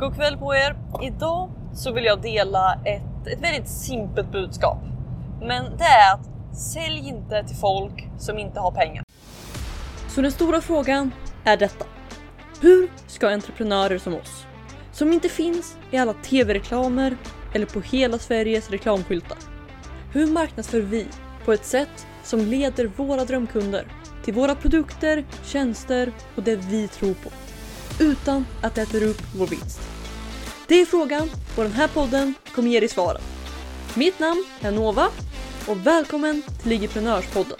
God kväll på er! Idag så vill jag dela ett, ett väldigt simpelt budskap. Men det är att sälj inte till folk som inte har pengar. Så den stora frågan är detta. Hur ska entreprenörer som oss, som inte finns i alla tv-reklamer eller på hela Sveriges reklamskyltar. Hur marknadsför vi på ett sätt som leder våra drömkunder till våra produkter, tjänster och det vi tror på? Utan att det äter upp vår vinst. Det är frågan och den här podden kommer ge dig svaren. Mitt namn är Nova och välkommen till Ligiprenörspodden.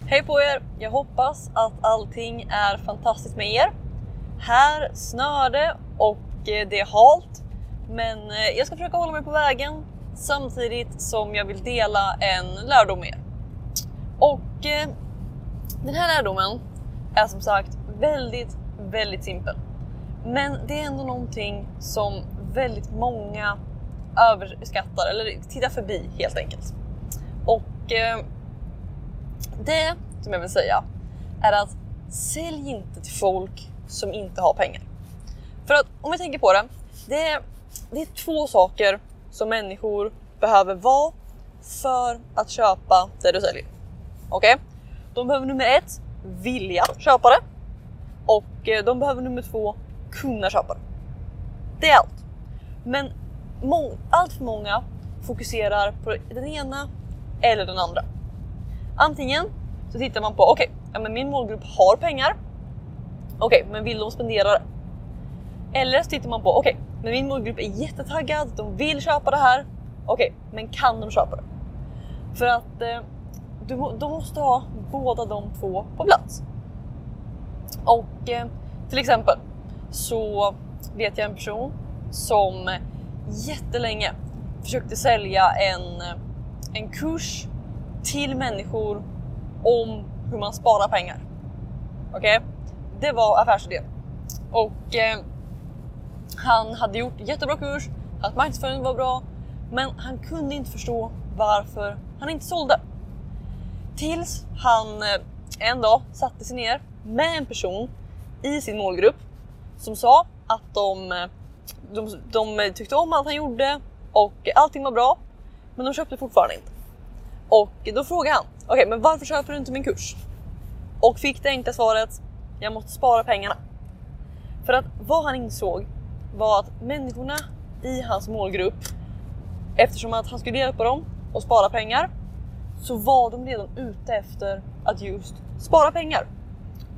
Hej på er! Jag hoppas att allting är fantastiskt med er. Här snör det och eh, det är halt. Men eh, jag ska försöka hålla mig på vägen samtidigt som jag vill dela en lärdom med er. Och eh, den här lärdomen är som sagt väldigt, väldigt simpel. Men det är ändå någonting som väldigt många överskattar eller tittar förbi helt enkelt. Och eh, det som jag vill säga är att sälj inte till folk som inte har pengar. För att om vi tänker på det, det är, det är två saker som människor behöver vara för att köpa det du säljer. Okej? Okay? De behöver nummer ett vilja köpa det och eh, de behöver nummer två kunna köpa det. Det är allt. Men allt för många fokuserar på den ena eller den andra. Antingen så tittar man på okej, okay, ja, men min målgrupp har pengar. Okej, okay, men vill de spendera det? Eller så tittar man på okej, okay, men min målgrupp är jättetaggad. De vill köpa det här. Okej, men kan de köpa det? För att eh, du, de måste ha båda de två på plats. Och eh, till exempel så vet jag en person som jättelänge försökte sälja en, en kurs till människor om hur man sparar pengar. Okej? Okay? Det var affärsidén. Och eh, han hade gjort jättebra kurs, att marknadsföringen var bra, men han kunde inte förstå varför han inte sålde. Tills han eh, en dag satte sig ner med en person i sin målgrupp som sa att de, de, de tyckte om allt han gjorde och allting var bra, men de köpte fortfarande inte. Och då frågade han, okej okay, men varför köper du inte min kurs? Och fick det enkla svaret, jag måste spara pengarna. För att vad han insåg var att människorna i hans målgrupp, eftersom att han skulle hjälpa dem att spara pengar, så var de redan ute efter att just spara pengar.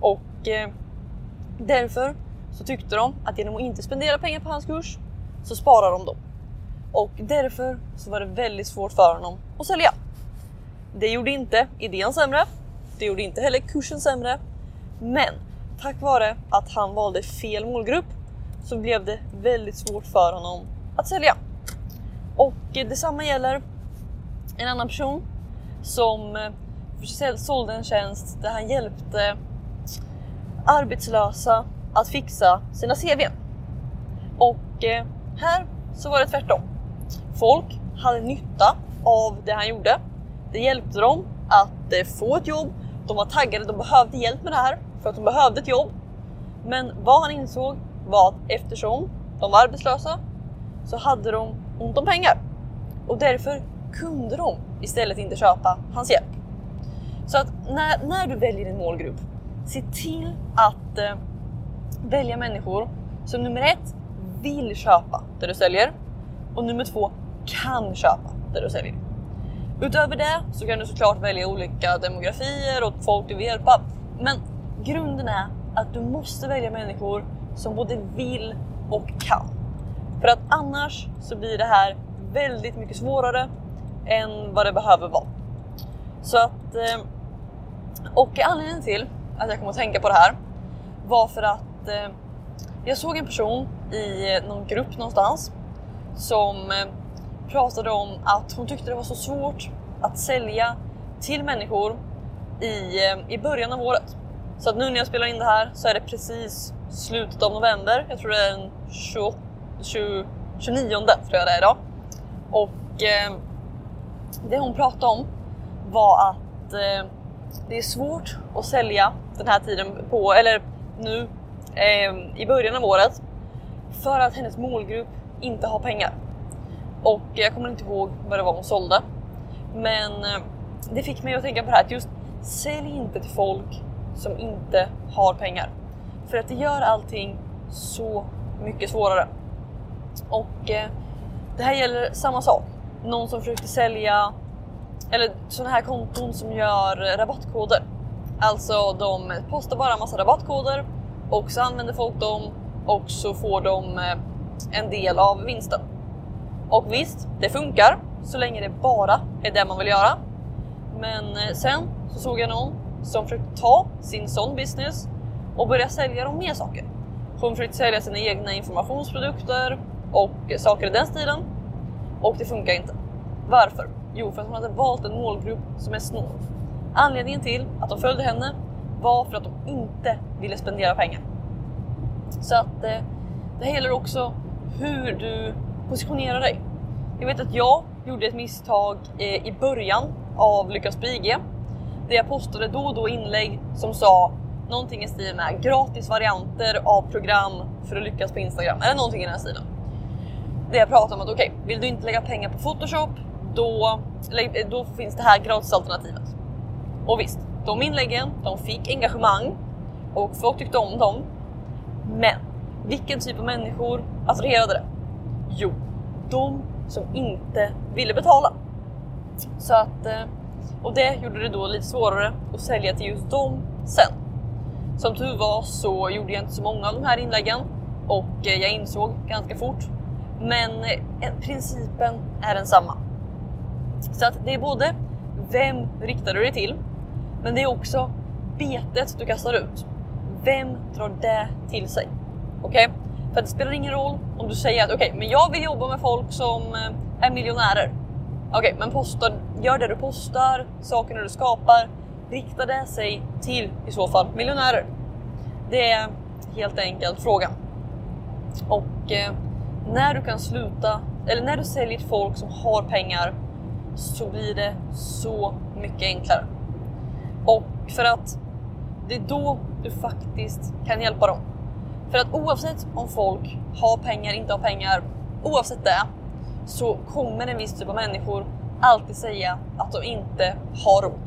Och eh, därför så tyckte de att genom att inte spendera pengar på hans kurs så sparar de dem. Och därför så var det väldigt svårt för honom att sälja. Det gjorde inte idén sämre. Det gjorde inte heller kursen sämre. Men tack vare att han valde fel målgrupp så blev det väldigt svårt för honom att sälja. Och detsamma gäller en annan person som eh, sålde en tjänst där han hjälpte arbetslösa att fixa sina CV. Och eh, här så var det tvärtom. Folk hade nytta av det han gjorde. Det hjälpte dem att eh, få ett jobb. De var taggade, de behövde hjälp med det här för att de behövde ett jobb. Men vad han insåg var att eftersom de var arbetslösa så hade de ont om pengar och därför kunde de istället inte köpa hans hjälp. Så att när, när du väljer en målgrupp, se till att eh, välja människor som nummer ett vill köpa det du säljer och nummer två kan köpa det du säljer. Utöver det så kan du såklart välja olika demografier och folk du vill hjälpa. Men grunden är att du måste välja människor som både vill och kan. För att annars så blir det här väldigt mycket svårare än vad det behöver vara. Så att... Eh, och anledningen till att jag kom att tänka på det här var för att eh, jag såg en person i eh, någon grupp någonstans som eh, pratade om att hon tyckte det var så svårt att sälja till människor i, eh, i början av året. Så att nu när jag spelar in det här så är det precis slutet av november. Jag tror det är den 20, 20, 29 tror jag det är idag. Och eh, det hon pratade om var att eh, det är svårt att sälja den här tiden på, eller nu eh, i början av året. för att hennes målgrupp inte har pengar. Och jag kommer inte ihåg vad det var hon sålde. Men eh, det fick mig att tänka på det här att just sälj inte till folk som inte har pengar. För att det gör allting så mycket svårare. Och eh, det här gäller samma sak. Någon som försökte sälja, eller sådana här konton som gör rabattkoder. Alltså de postar bara en massa rabattkoder och så använder folk dem och så får de eh, en del av vinsten. Och visst, det funkar så länge det bara är det man vill göra. Men eh, sen så såg jag någon som försökte ta sin sån business och börja sälja dem mer saker. Hon försökte sälja sina egna informationsprodukter och saker i den stilen. Och det funkar inte. Varför? Jo, för att hon hade valt en målgrupp som är snål. Anledningen till att de följde henne var för att de inte ville spendera pengar. Så att eh, det här gäller också hur du positionerar dig. Jag vet att jag gjorde ett misstag eh, i början av Lyckas på IG. Där jag postade då och då inlägg som sa någonting i stil med gratis varianter av program för att lyckas på Instagram eller någonting i den här stilen. Där jag pratade om att okej, okay, vill du inte lägga pengar på Photoshop då, då finns det här gratisalternativet. Och visst, de inläggen, de fick engagemang och folk tyckte om dem. Men vilken typ av människor attraherade det? Jo, de som inte ville betala. Så att, eh, och det gjorde det då lite svårare att sälja till just dem sen. Som tur var så gjorde jag inte så många av de här inläggen och eh, jag insåg ganska fort. Men eh, principen är densamma. Så att det är både vem riktar du dig till? Men det är också betet du kastar ut. Vem drar det till sig? Okej? Okay? För det spelar ingen roll om du säger att okej, okay, men jag vill jobba med folk som eh, är miljonärer. Okej, okay, men posta, gör det du postar, sakerna du skapar, rikta det sig till i så fall miljonärer. Det är helt enkelt frågan. Och eh, när du kan sluta, eller när du säljer till folk som har pengar så blir det så mycket enklare. Och för att det är då du faktiskt kan hjälpa dem. För att oavsett om folk har pengar, inte har pengar, oavsett det så kommer en viss typ av människor alltid säga att de inte har råd.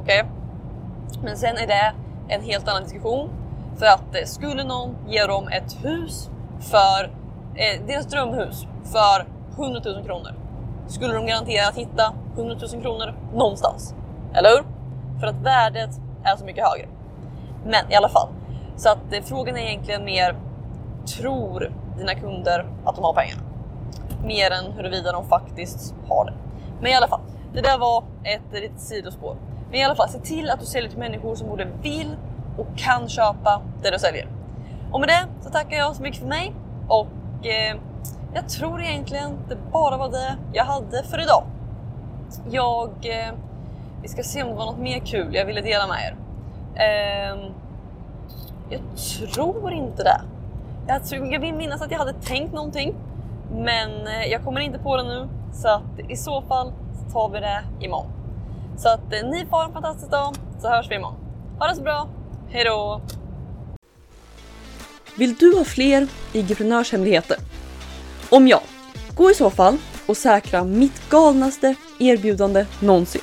Okej? Okay? Men sen är det en helt annan diskussion. För att eh, skulle någon ge dem ett hus för eh, deras drömhus för 100 000 kronor skulle de garanterat hitta 100 000 kronor någonstans. Eller hur? För att värdet är så mycket högre. Men i alla fall, så att eh, frågan är egentligen mer tror dina kunder att de har pengar? Mer än huruvida de faktiskt har det. Men i alla fall, det där var ett litet sidospår. Men i alla fall, se till att du säljer till människor som både vill och kan köpa det du säljer. Och med det så tackar jag så mycket för mig och eh, jag tror egentligen det bara var det jag hade för idag. Jag... Eh, vi ska se om det var något mer kul jag ville dela med er. Eh, jag tror inte det. Jag, tror, jag vill minnas att jag hade tänkt någonting, men eh, jag kommer inte på det nu. Så att i så fall så tar vi det imorgon. Så att eh, ni får ha en fantastisk dag, så hörs vi imorgon. Ha det så bra, hejdå! Vill du ha fler IG-prenörshemligheter? Om ja, gå i så fall och säkra mitt galnaste erbjudande någonsin.